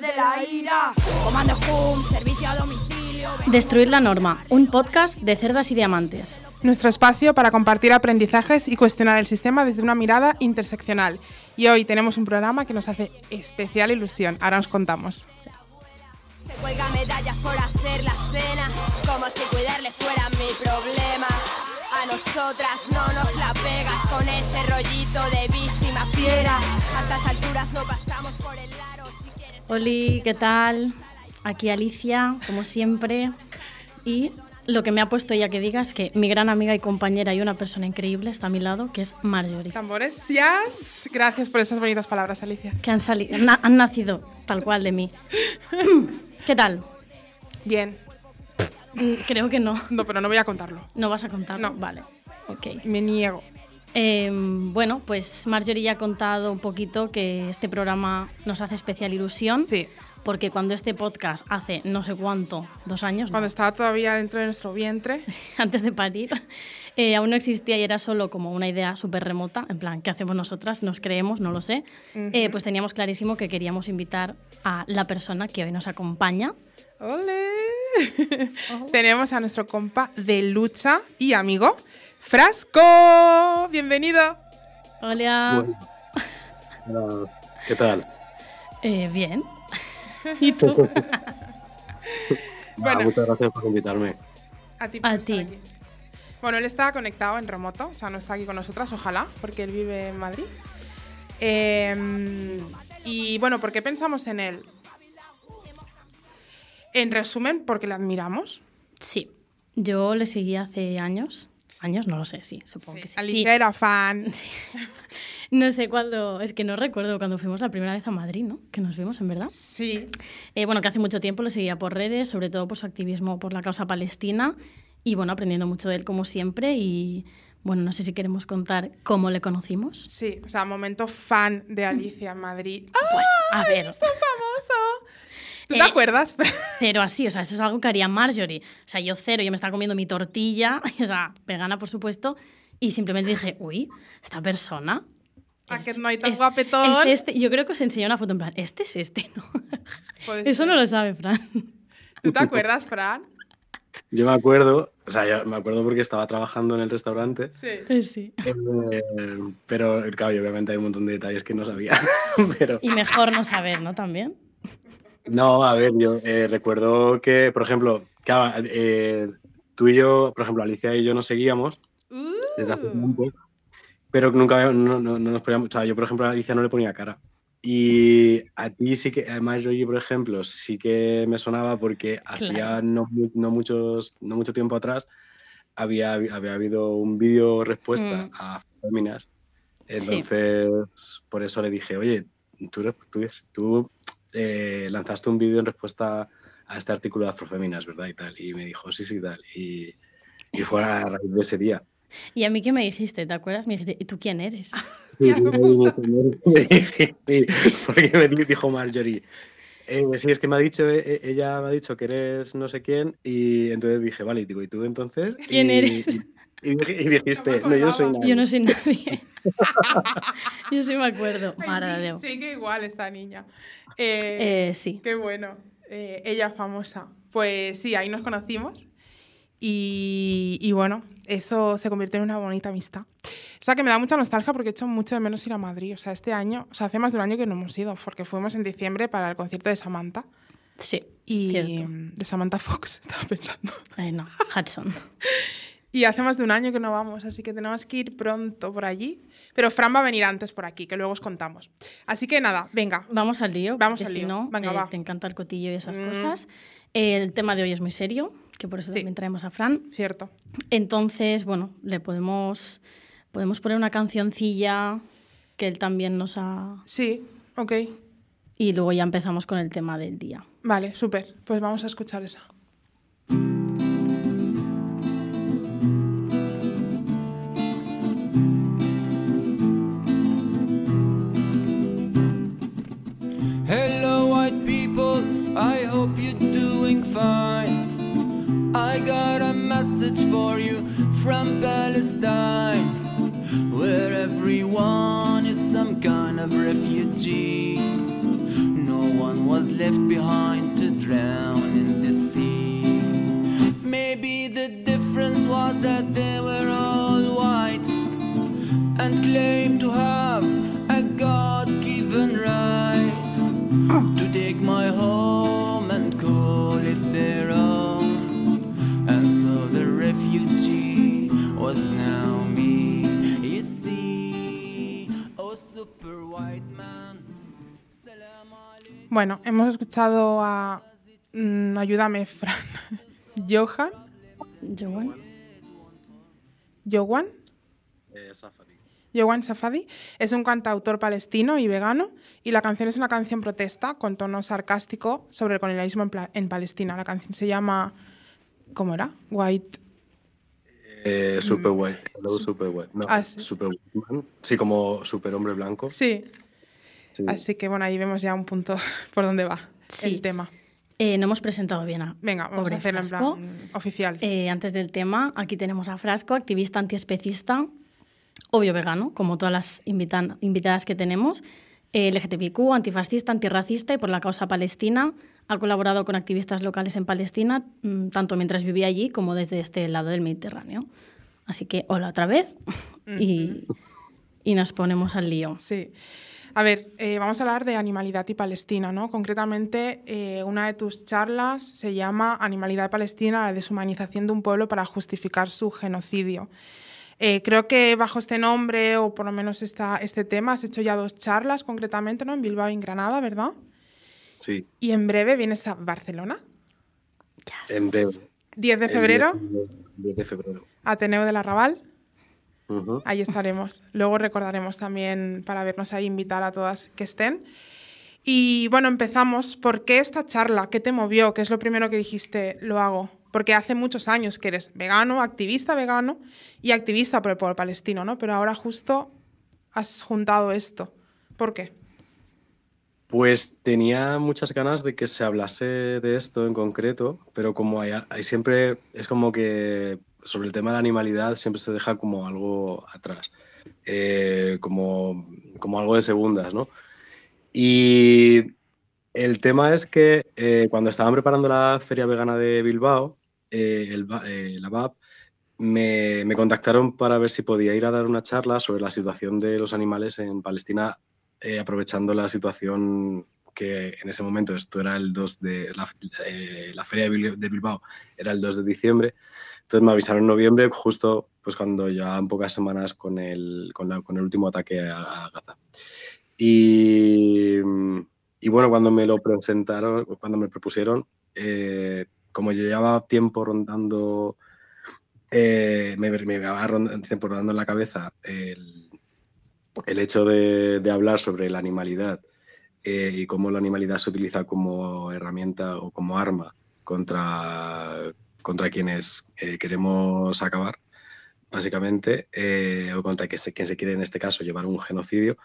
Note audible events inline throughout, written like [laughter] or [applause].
De la ira, comando home, servicio a domicilio. Destruir la norma, un podcast de cerdas y diamantes. Nuestro espacio para compartir aprendizajes y cuestionar el sistema desde una mirada interseccional. Y hoy tenemos un programa que nos hace especial ilusión. Ahora os contamos. Se cuelga medallas por hacer la cena, como si cuidarle fuera mi problema. A nosotras no nos la pegas con ese rollito de víctima fiera. A estas alturas no pasamos por el quieres. Oli, ¿qué tal? Aquí Alicia, como siempre. Y lo que me ha puesto ella que diga es que mi gran amiga y compañera y una persona increíble está a mi lado, que es Marjorie. Tambores, yes. Gracias por esas bonitas palabras, Alicia. Que han, salido, na- han nacido tal cual de mí. [laughs] ¿Qué tal? Bien. Mm, Creo que no. No, pero no voy a contarlo. No vas a contar. No. Vale. Ok. Me niego. Eh, bueno, pues Marjorie ya ha contado un poquito que este programa nos hace especial ilusión. Sí. Porque cuando este podcast hace no sé cuánto, dos años, ¿no? Cuando estaba todavía dentro de nuestro vientre. [laughs] antes de parir, [laughs] eh, aún no existía y era solo como una idea súper remota, en plan, ¿qué hacemos nosotras? ¿Nos creemos? No lo sé. Eh, pues teníamos clarísimo que queríamos invitar a la persona que hoy nos acompaña. ¡Ole! [laughs] Tenemos a nuestro compa de lucha y amigo, Frasco. Bienvenido. Hola. Bueno. ¿Qué tal? Eh, bien. [laughs] ¿Y tú? [laughs] Bueno. muchas gracias por invitarme. A ti. por A estar ti. aquí. Bueno, él está conectado en remoto, o sea, no está aquí con nosotras, ojalá, porque él vive en Madrid. Eh, y bueno, ¿por qué pensamos en él? En resumen, porque le admiramos. Sí. Yo le seguí hace años. ¿Años? No lo sé, sí, supongo que sí. Alicia Sí. era fan. [laughs] No sé cuándo, es que no recuerdo cuando fuimos la primera vez a Madrid, ¿no? Que nos vimos, en verdad. Sí. Eh, bueno, que hace mucho tiempo le seguía por redes, sobre todo por su activismo por la causa palestina y bueno, aprendiendo mucho de él como siempre y bueno, no sé si queremos contar cómo le conocimos. Sí, o sea, momento fan de Alicia en Madrid. ¡Ah! Bueno, a ver, ¡Es tan famoso! ¿Tú te Eh, acuerdas? [laughs] cero así, o sea, eso es algo que haría Marjorie. O sea, yo cero, yo me estaba comiendo mi tortilla, [laughs] o sea, vegana por supuesto, y simplemente dije, uy, esta persona... ¿A es- que no hay tan es- guapetón? Es este, yo creo que os enseñé una foto en plan, este es este, ¿no? Puede Eso ser. no lo sabe, Fran. ¿Tú te acuerdas, Fran? Yo me acuerdo, o sea, yo me acuerdo porque estaba trabajando en el restaurante, Sí. Eh, Sí. eh, pero claro, obviamente hay un montón de detalles que no sabía. [laughs] pero Y mejor no saber, ¿no? También. No, a ver, yo eh, recuerdo que, por ejemplo, claro, eh, tú y yo, por ejemplo, Alicia y yo nos seguíamos desde hace Uh. tiempo, pero nunca no, no- no nos poníamos, o sea, yo por ejemplo a Alicia no le ponía cara. Y a ti sí que, además yo, por ejemplo, sí que me sonaba porque hacía Claro. no, mu- no muchos, no mucho tiempo atrás había, había habido un vídeo respuesta Mm. a Féminas. Entonces, por eso le dije, oye, tú, tú, tú, eh, lanzaste un vídeo en respuesta a este artículo de Afrofeminas, ¿verdad? Y tal. Y me dijo, sí, sí, tal. Y, y fue a raíz de ese día. Y a mí qué me dijiste, ¿te acuerdas? Me dijiste, ¿y tú quién eres? Sí, sí, sí, porque me dijo Marjorie. Eh, sí, es que me ha dicho, eh, ella me ha dicho que eres no sé quién, y entonces dije, vale, y digo, ¿y tú entonces? [laughs] ¿Quién Y- eres? Y, y dij- y dijiste, No no, yo soy nadie. Yo no soy nadie. [laughs] [laughs] Yo sí me acuerdo. Ay, sí, sigue igual esta niña. Eh, Eh, sí. Qué bueno. Eh, ella famosa. Pues sí, ahí nos conocimos. Y, y bueno, eso se convirtió en una bonita amistad. O sea que me da mucha nostalgia porque he hecho mucho de menos ir a Madrid. O sea, este año, o sea, hace más de un año que no hemos ido, porque fuimos en diciembre para el concierto de Samantha. Sí, Y cierto. de Samantha Fox, [laughs] estaba pensando. Eh, no, Hudson. Y hace más de un año que no vamos, así que tenemos que ir pronto por allí. Pero Fran va a venir antes por aquí, que luego os contamos. Así que nada, venga. Vamos al lío. Vamos al si lío. no, Venga, eh, va. te encanta el cotillo y esas Mm. cosas. El tema de hoy es muy serio, que por eso Sí. también traemos a Fran. Cierto. Entonces, bueno, le podemos Podemos poner una cancioncilla que él también nos ha... Sí, ok. Y luego ya empezamos con el tema del día. Vale, súper. Pues vamos a escuchar esa. I got a message for you from Palestine, where everyone is some kind of refugee. No one was left behind to drown in the sea. Maybe the difference was that they were all white and claimed Bueno, hemos escuchado a. mm, ayúdame, Fran. [laughs] Johan. Joan. Johan. Eh. Yowan Safadi es un cantautor palestino y vegano y la canción es una canción protesta con tono sarcástico sobre el colonialismo en, en Palestina. La canción se llama... ¿Cómo era? White... Eh, super white. Hello, super white. No, Ah, sí. super white man. Sí, como super hombre blanco. Sí. Sí. Así que bueno, ahí vemos ya un punto [laughs] por dónde va Sí. el tema. Eh, no hemos presentado bien a Venga, vamos Pobre a hacerlo Frasco. en plan oficial. Eh, antes del tema, aquí tenemos a Frasco, activista antiespecista, obvio vegano, como todas las invitan- invitadas que tenemos, eh, LGTBIQ, antifascista, antirracista y por la causa palestina. Ha colaborado con activistas locales en Palestina, mm, tanto mientras vivía allí como desde este lado del Mediterráneo. Así que hola otra vez [laughs] y, y nos ponemos al lío. Sí. A ver, eh, vamos a hablar de animalidad y Palestina, ¿no? Concretamente, eh, una de tus charlas se llama Animalidad Palestina, la deshumanización de un pueblo para justificar su genocidio. Eh, creo que bajo este nombre, o por lo menos esta, este tema, has hecho ya dos charlas concretamente, ¿no? En Bilbao y en Granada, ¿verdad? Sí, Y en breve vienes a Barcelona, en breve. 10 de febrero, 10 de- 10 de febrero. Ateneo de la Raval. Ujú. Ahí estaremos. Luego recordaremos también para vernos ahí, invitar a todas que estén. Y bueno, empezamos. ¿Por qué esta charla? ¿Qué te movió? ¿Qué es lo primero que dijiste? Lo hago. Porque hace muchos años que eres vegano, activista vegano y activista por el pueblo palestino, ¿no? Pero ahora justo has juntado esto. ¿Por qué? Pues tenía muchas ganas de que se hablase de esto en concreto, pero como hay, siempre, es como que sobre el tema de la animalidad siempre se deja como algo atrás, eh, como, como algo de segundas, ¿no? Y el tema es que eh, cuando estaban preparando la feria vegana de Bilbao, eh, el, la VAP, me, me contactaron para ver si podía ir a dar una charla sobre la situación de los animales en Palestina eh, aprovechando la situación que en ese momento, esto era el 2 de la, eh, feria de Bil- de Bilbao, era el 2 de diciembre, entonces me avisaron en noviembre, justo pues cuando llevaban pocas semanas con el, con el último ataque a, Gaza. Y, bueno, cuando me lo presentaron, cuando me propusieron, eh, como yo llevaba tiempo rondando, me, me llevaba rond- tiempo rondando en la cabeza el, el hecho de, hablar sobre la animalidad eh, y cómo la animalidad se utiliza como herramienta o como arma contra, contra quienes eh, queremos acabar, básicamente, eh, o contra quien se, quiere, en este caso, llevar un genocidio.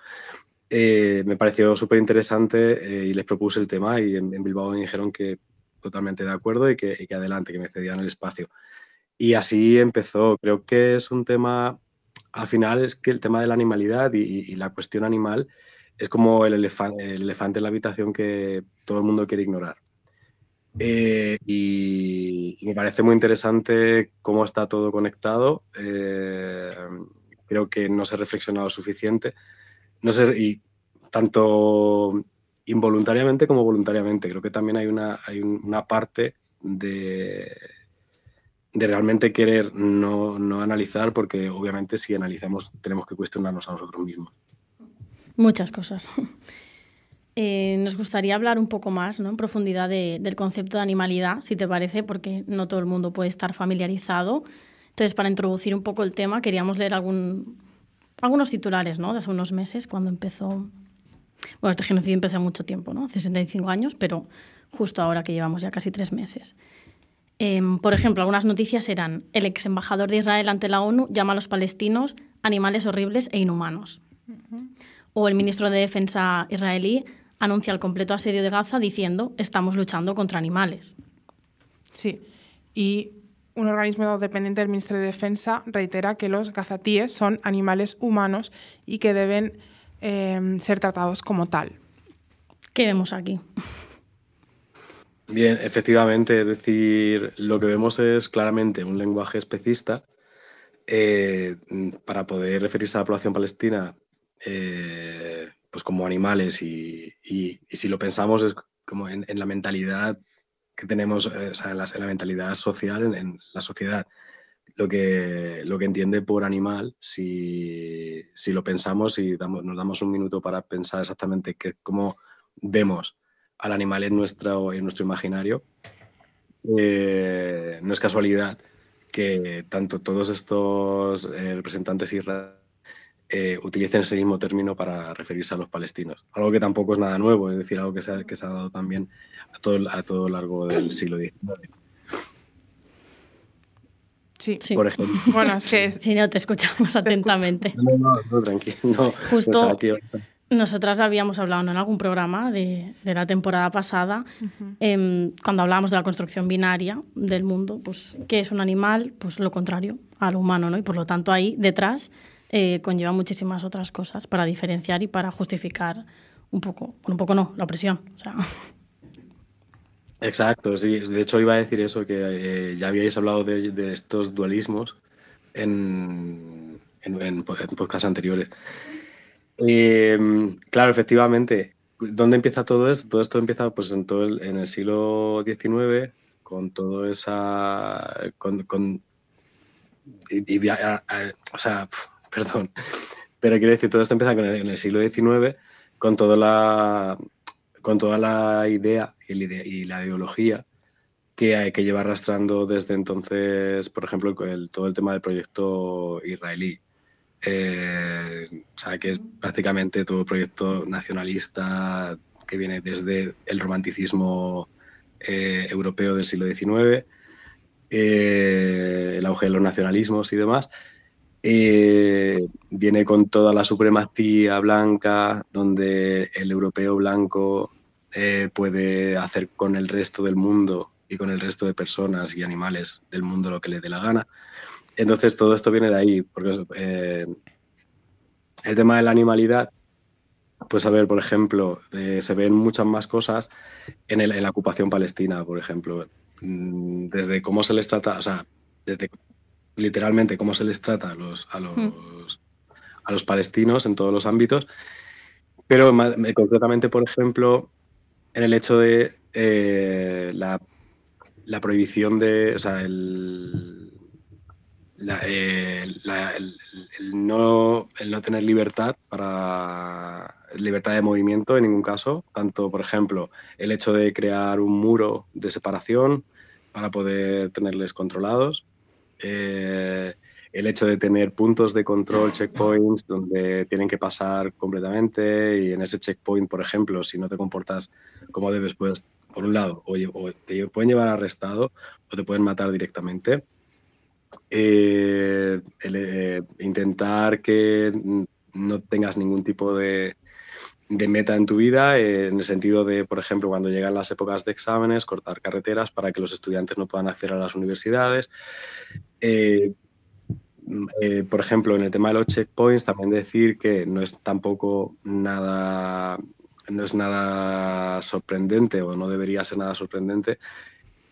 Me pareció súper interesante y les propuse el tema y en, Bilbao me dijeron que totalmente de acuerdo y que adelante, que me cedían el espacio. Y así empezó. Creo que es un tema, al final es que el tema de la animalidad y, la cuestión animal es como el, elefan- el elefante en la habitación que todo el mundo quiere ignorar. Eh, y, me parece muy interesante cómo está todo conectado. Eh, creo que no se ha reflexionado suficiente. No sé, y tanto involuntariamente como voluntariamente. Creo que también hay una, hay un- una parte de, de realmente querer no, no analizar, porque obviamente si analizamos tenemos que cuestionarnos a nosotros mismos. Muchas cosas. [laughs] Eh, nos gustaría hablar un poco más, ¿no? en profundidad de- del concepto de animalidad, si te parece, porque no todo el mundo puede estar familiarizado. Entonces, para introducir un poco el tema, queríamos leer algún algunos titulares, ¿no? De hace unos meses, cuando empezó... Bueno, este genocidio empezó hace mucho tiempo, ¿no? Hace 65 años, pero justo ahora que llevamos ya casi tres meses. Em, por ejemplo, algunas noticias eran el ex embajador de Israel ante la ONU llama a los palestinos animales horribles e inhumanos. O el ministro de Defensa israelí anuncia el completo asedio de Gaza diciendo estamos luchando contra animales. Sí, y un organismo dependiente del Ministerio de Defensa reitera que los gazatíes son animales humanos y que deben em, ser tratados como tal. ¿Qué vemos aquí? Bien, efectivamente, es decir, lo que vemos es claramente un lenguaje especista eh, para poder referirse a la población palestina eh, pues como animales y, si lo pensamos es como en, la mentalidad que tenemos, eh, o sea, en, la, mentalidad social, en, la sociedad, lo que, lo que entiende por animal, si, lo pensamos y damos, nos damos un minuto para pensar exactamente que, cómo vemos al animal en nuestro, en nuestro imaginario, eh, no es casualidad que tanto todos estos eh, representantes israelíes eh, utilicen ese mismo término para referirse a los palestinos. Algo que tampoco es nada nuevo, es decir, algo que se ha, que se ha dado también a todo, a todo lo largo del [clears throat] siglo XIX. Sí. Sí. Por ejemplo. Bueno, es que [laughs] Si no, te escuchamos [laughs] atentamente. No, no, no, tranquilo. no. Justo- Pues Nosotras habíamos hablado ¿no? en algún programa de, de la temporada pasada, em, cuando hablábamos de la construcción binaria del mundo, pues ¿qué es un animal? Pues lo contrario al humano, ¿no? Y por lo tanto ahí detrás eh, conlleva muchísimas otras cosas para diferenciar y para justificar un poco, bueno, un poco no, la opresión. O sea, Exacto, sí. De hecho, iba a decir eso, que eh, ya habíais hablado de, de estos dualismos en, en, en en podcasts anteriores. Eh, claro, efectivamente, ¿dónde empieza todo esto? Todo esto empieza pues, en, todo el, en el siglo XIX, con todo esa... Con, con- y- y a- a- o sea, perdón, pero quiero decir, todo esto empieza con el- en el siglo XIX, con toda la, con toda la idea y la, ideología que que llevar arrastrando desde entonces, por ejemplo, el- todo el tema del proyecto israelí. Eh, que es prácticamente todo proyecto nacionalista que viene desde el romanticismo eh, europeo del siglo XIX, eh, el auge de los nacionalismos y demás. Eh, viene con toda la supremacía blanca, donde el europeo blanco puede hacer con el resto del mundo y con el resto de personas y animales del mundo lo que le dé la gana. Entonces todo esto viene de ahí, porque eh, el tema de la animalidad, pues a ver, por ejemplo, eh, se ven muchas más cosas en, el- en la ocupación palestina, por ejemplo, Mm, desde cómo se les trata, o sea, desde literalmente cómo se les trata a los, a los, a los palestinos en todos los ámbitos, pero eh, concretamente, por ejemplo, en el hecho de eh, la, la prohibición de, o sea, el, eh, la- el, no, no tener libertad para libertad de movimiento en ningún caso, tanto por ejemplo el hecho de crear un muro de separación para poder tenerles controlados, eh, el hecho de tener puntos de control, checkpoints, donde tienen que pasar completamente y en ese checkpoint, por ejemplo, si no te comportas como debes, pues por un lado, o, o te pueden llevar arrestado o te pueden matar directamente. Eh, eh, intentar que no tengas ningún tipo de, meta en tu vida, eh, en el sentido de, por ejemplo, cuando llegan las épocas de exámenes, cortar carreteras para que los estudiantes no puedan acceder a las universidades. Por ejemplo, en el tema de los checkpoints, también decir que no es tampoco nada, no es nada sorprendente o no debería ser nada sorprendente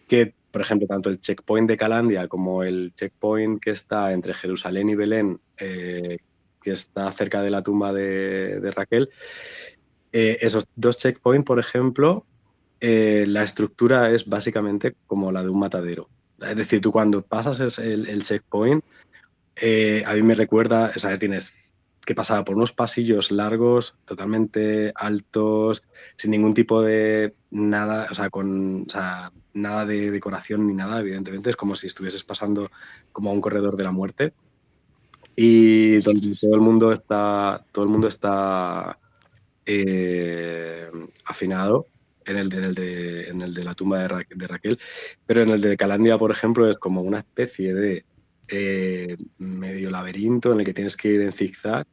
que, por ejemplo, tanto el checkpoint de Calandia como el checkpoint que está entre Jerusalén y Belén, eh, que está cerca de la tumba de, Raquel, eh, esos dos checkpoints, por ejemplo, eh, la estructura es básicamente como la de un matadero. Es decir, tú cuando pasas el, el checkpoint, a mí me recuerda, o sea, tienes que pasar por unos pasillos largos, totalmente altos, sin ningún tipo de nada, o sea, con o sea, nada de decoración ni nada, evidentemente, es como si estuvieses pasando como a un corredor de la muerte. y donde todo el mundo está, todo el mundo está eh, afinado en el, de, en, el de, en el de la tumba de, Raquel, pero en el de Calandia, por ejemplo, es como una especie de eh, medio laberinto en el que tienes que ir en zigzag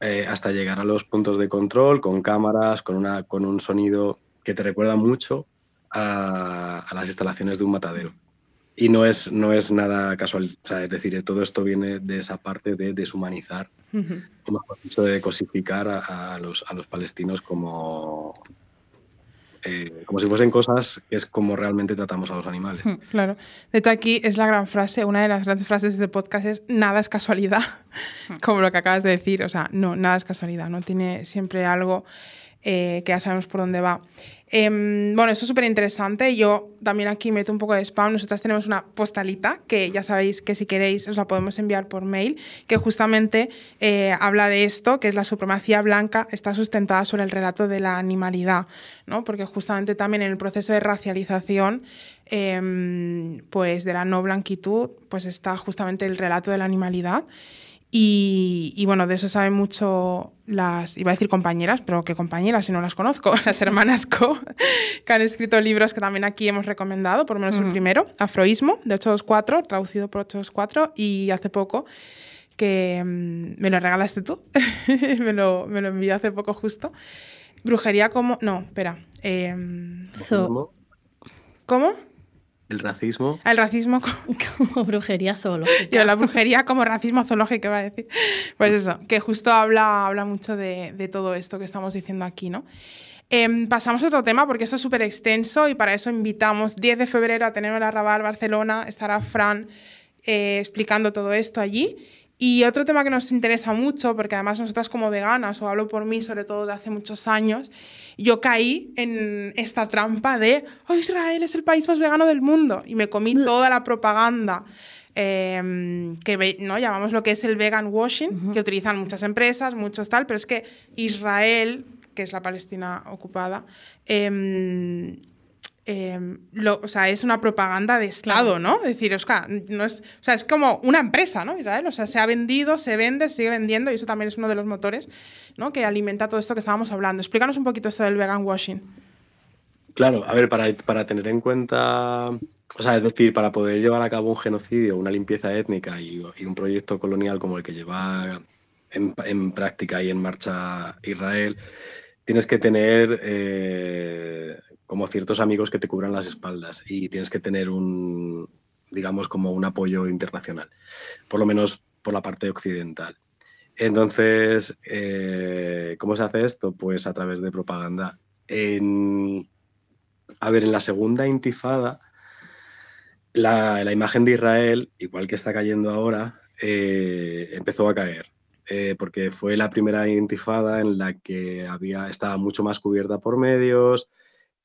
eh, hasta llegar a los puntos de control con cámaras, con, una, con un sonido que te recuerda mucho a, a las instalaciones de un matadero. Y no es, no es nada casual, o sea, es decir, todo esto viene de esa parte de deshumanizar, o mejor dicho, de cosificar a, a, los, a los palestinos como, eh, como si fuesen cosas que es como realmente tratamos a los animales. Claro. De hecho, aquí es la gran frase, una de las grandes frases de este podcast es nada es casualidad, como lo que acabas de decir. O sea, no, nada es casualidad, no tiene siempre algo eh, que ya sabemos por dónde va. Em, bueno, eso es súper interesante. Yo también aquí meto un poco de spam. Nosotras tenemos una postalita que ya sabéis que si queréis os la podemos enviar por mail, que justamente eh, habla de esto, que es la supremacía blanca, está sustentada sobre el relato de la animalidad, ¿no? porque justamente también en el proceso de racialización em, pues de la no blanquitud, pues está justamente el relato de la animalidad. Y, bueno, de eso saben mucho las, iba a decir compañeras, pero qué compañeras si no las conozco, [laughs] las hermanas Co, que han escrito libros que también aquí hemos recomendado, por lo menos el primero, Afroísmo, de 824, traducido por 824, y hace poco, que mm, me lo regalaste tú, [laughs] me, lo, me lo envió hace poco justo. Brujería como... No, espera. Eh, ¿Cómo? El racismo. El racismo [laughs] como, brujería zoológica. Yo, la brujería como racismo zoológico, iba a decir. Pues eso, que justo habla, habla mucho de, de todo esto que estamos diciendo aquí, ¿no? Em, pasamos a otro tema porque eso es súper extenso y para eso invitamos 10 de febrero a tener el Arrabal Barcelona, estará Fran eh, explicando todo esto allí. Y otro tema que nos interesa mucho, porque además nosotras como veganas, o hablo por mí sobre todo de hace muchos años, yo caí en esta trampa de, oh, Israel es el país más vegano del mundo, y me comí toda la propaganda. Eh, que no llamamos lo que es el vegan washing, que utilizan muchas empresas, muchos tal, pero es que Israel, que es la Palestina ocupada, eh, Em, lo, o sea, es una propaganda de Estado, ¿no? Es decir, no es, o sea, es como una empresa, ¿no? Israel, o sea, se ha vendido, se vende, sigue vendiendo y eso también es uno de los motores, ¿no? Que alimenta todo esto que estábamos hablando. Explícanos un poquito esto del vegan washing. Claro, a ver, para, para tener en cuenta, o sea, es decir, para poder llevar a cabo un genocidio, una limpieza étnica y, un proyecto colonial como el que lleva en, en práctica y en marcha Israel, tienes que tener eh, como ciertos amigos que te cubran las espaldas y tienes que tener un, digamos, como un apoyo internacional, por lo menos por la parte occidental. Entonces, eh, ¿cómo se hace esto? Pues a través de propaganda. a ver, en la segunda intifada, la, imagen de Israel, igual que está cayendo ahora, eh, empezó a caer. Eh, porque fue la primera intifada en la que había, estaba mucho más cubierta por medios,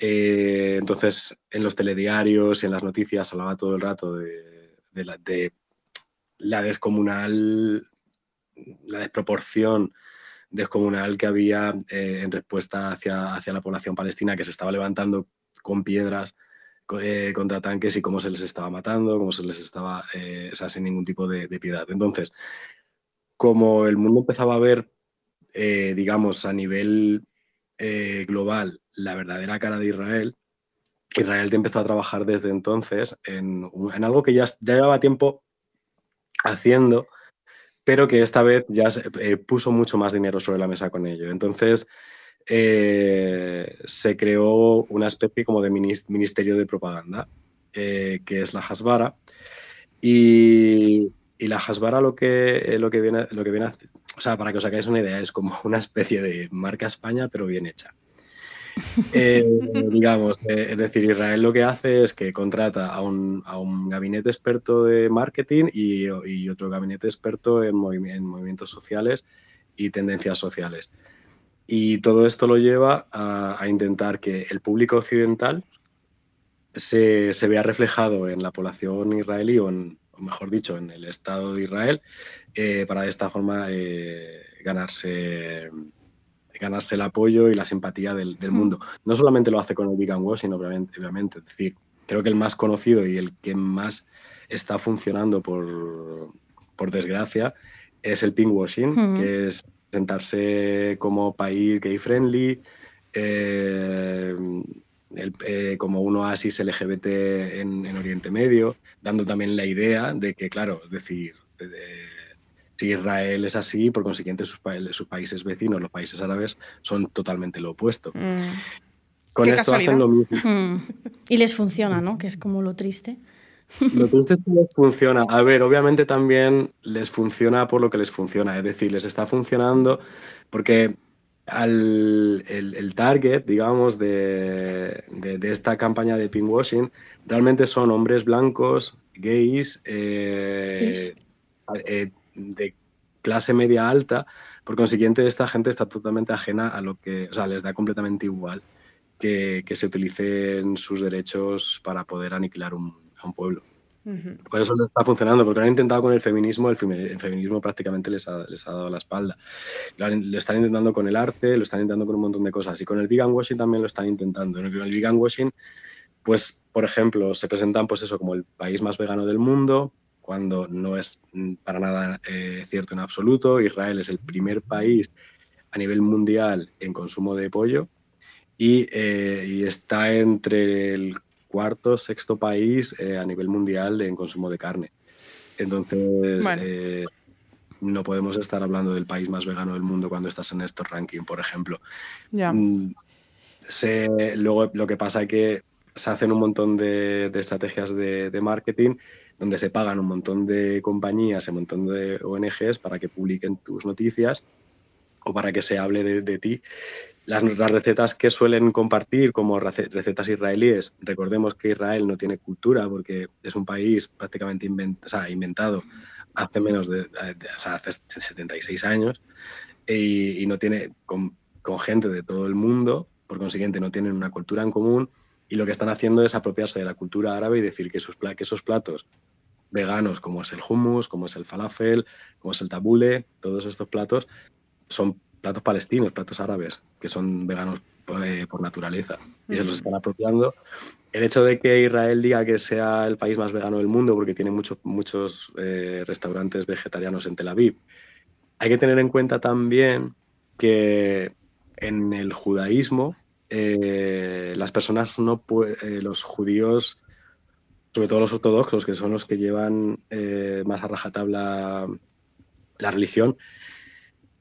eh, entonces, en los telediarios y en las noticias hablaba todo el rato de, la, descomunal, la desproporción descomunal que había eh, en respuesta hacia, hacia la población palestina que se estaba levantando con piedras eh, contra tanques y cómo se les estaba matando, cómo se les estaba, sea, sin ningún tipo de, piedad. Entonces, como el mundo empezaba a ver, digamos, a nivel global la verdadera cara de Israel, Israel te empezó a trabajar desde entonces en, algo que ya, llevaba tiempo haciendo, pero que esta vez ya eh, puso mucho más dinero sobre la mesa con ello. Entonces eh, se creó una especie como de ministerio de propaganda, eh, que es la Hasbara. Y, la Hasbara lo que, lo que viene, lo que o sea, para que os hagáis una idea, es como una especie de marca España, pero bien hecha. Eh, digamos, eh, es decir, Israel lo que hace es que contrata a un, a un gabinete experto de marketing y, y otro gabinete experto en, movimientos sociales y tendencias sociales. Y todo esto lo lleva a, a intentar que el público occidental se, se, vea reflejado en la población israelí o, en, o mejor dicho, en el Estado de Israel, eh, para de esta forma ganarse ganarse el apoyo y la simpatía del, mundo. No solamente lo hace con el Vegan War, sino obviamente, obviamente, es decir, creo que el más conocido y el que más está funcionando por, por desgracia es el pinkwashing, que es presentarse como país gay friendly, eh, el- eh, como un oasis LGBT en, en Oriente Medio, dando también la idea de que, claro, es decir, eh, si Israel es así, por consiguiente sus, pa- sus países vecinos, los países árabes, son totalmente lo opuesto. Mm. Con Qué esto casualidad. hacen lo mismo. [laughs] Mm. Y les funciona, ¿no? Que es como lo triste. [laughs] Lo triste es que les funciona. A ver, obviamente también les funciona por lo que les funciona. Es decir, les está funcionando porque al, el, el target, digamos, de, de- de esta campaña de pinkwashing realmente son hombres blancos, gays, eh, eh, de clase media alta. Por consiguiente, esta gente está totalmente ajena a lo que, o sea, les da completamente igual que, que se utilicen sus derechos para poder aniquilar un, a un pueblo. Por eso les está funcionando, porque lo han intentado con el feminismo, el, femi- el feminismo prácticamente les ha, les ha dado la espalda. Lo, han- lo están intentando con el arte, lo están intentando con un montón de cosas. Y con el vegan washing también lo están intentando. En el, el vegan washing, pues, por ejemplo, se presentan pues eso como el país más vegano del mundo, cuando no es mm, para nada eh, cierto en absoluto. Israel es el primer país a nivel mundial en consumo de pollo y, eh, y está entre el cuarto, sexto país eh, a nivel mundial en consumo de carne. Entonces, Bueno. eh, no podemos estar hablando del país más vegano del mundo cuando estás en estos rankings, por ejemplo. Ya. Mm, se- luego lo que pasa es que se hacen un montón de, de estrategias de, de marketing donde se pagan un montón de compañías, un montón de ONGs para que publiquen tus noticias o para que se hable de, de ti. Las, las recetas que suelen compartir como rece- recetas israelíes, recordemos que Israel no tiene cultura porque es un país prácticamente invent- o sea, inventado hace menos de, de- o sea, hace 76 años y, y no tiene con, con gente de todo el mundo, por consiguiente no tienen una cultura en común y lo que están haciendo es apropiarse de la cultura árabe y decir que pla- que esos platos veganos como es el hummus, como es el falafel, como es el tabule, todos estos platos son platos palestinos, platos árabes, que son veganos por, eh, por naturaleza y se los están apropiando. El hecho de que Israel diga que sea el país más vegano del mundo, porque tiene muchos muchos eh, restaurantes vegetarianos en Tel Aviv, hay que tener en cuenta también que en el judaísmo eh, las personas no los judíos, sobre todo los ortodoxos, que son los que llevan eh, más a rajatabla la religión,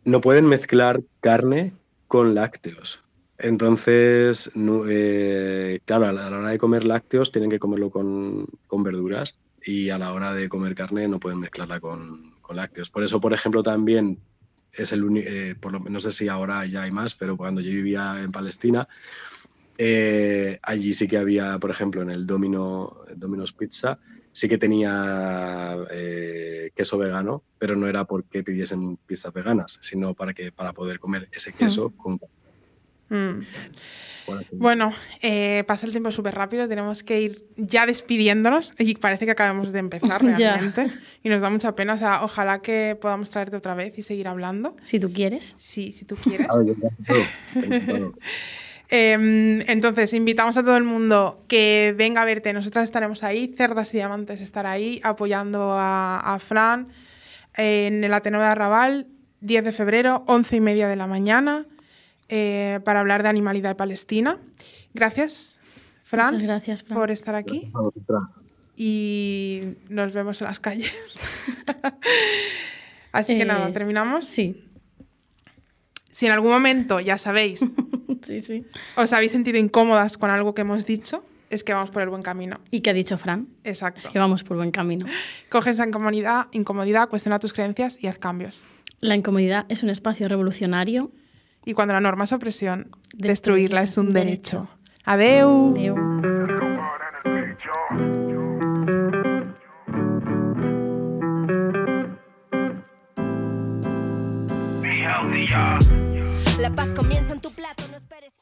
no pueden mezclar carne con lácteos. Entonces, no- eh, claro, a la, a la hora de comer lácteos tienen que comerlo con, con verduras y a la hora de comer carne no pueden mezclarla con, con lácteos. Por eso, por ejemplo, también es el único, lo, no sé si ahora ya hay más, pero cuando yo vivía en Palestina, eh, allí sí que había, por ejemplo, en el Domino, Domino's Pizza, sí que tenía eh, queso vegano, pero no era porque pidiesen pizzas veganas, sino para que para poder comer ese queso con Mm. Bueno, eh, pasa el tiempo súper rápido, tenemos que ir ya despidiéndonos y parece que acabamos de empezar [laughs] realmente y nos da mucha pena, o sea, ojalá que podamos traerte otra vez y seguir hablando, Si tú quieres. sí, si tú quieres. [laughs] Yo. [laughs] Eh, entonces, invitamos a todo el mundo que venga a verte. Nosotras estaremos ahí, Cerdas y Diamantes estará ahí apoyando a, a Fran en el Ateneo de Arrabal, 10 de febrero, 11 y media de la mañana, eh, para hablar de animalidad de Palestina. Gracias, Fran, gracias, por estar aquí vosotras. y nos vemos en las calles. [laughs] Así que Eh, nada, terminamos. Sí, Si en algún momento, ya sabéis, [laughs] sí, sí. os habéis sentido incómodas con algo que hemos dicho, es que vamos por el buen camino. ¿Y qué ha dicho Fran? Exacto. Es que vamos por buen camino. Coge esa incomodidad, incomodidad, cuestiona tus creencias y haz cambios. La incomodidad es un espacio revolucionario. Y cuando la norma es opresión, Destruirla destruirla es un derecho. Adeu. Adeu. La paz comienza en tu plato, no esperes.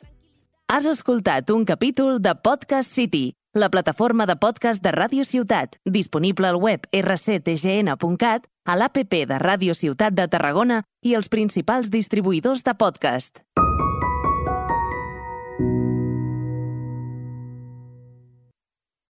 Has escoltat un capítol de Podcast City, la plataforma de podcast de Ràdio Ciutat, disponible al web rctgn.cat, a l'APP de Ràdio Ciutat de Tarragona i els principals distribuïdors de podcast.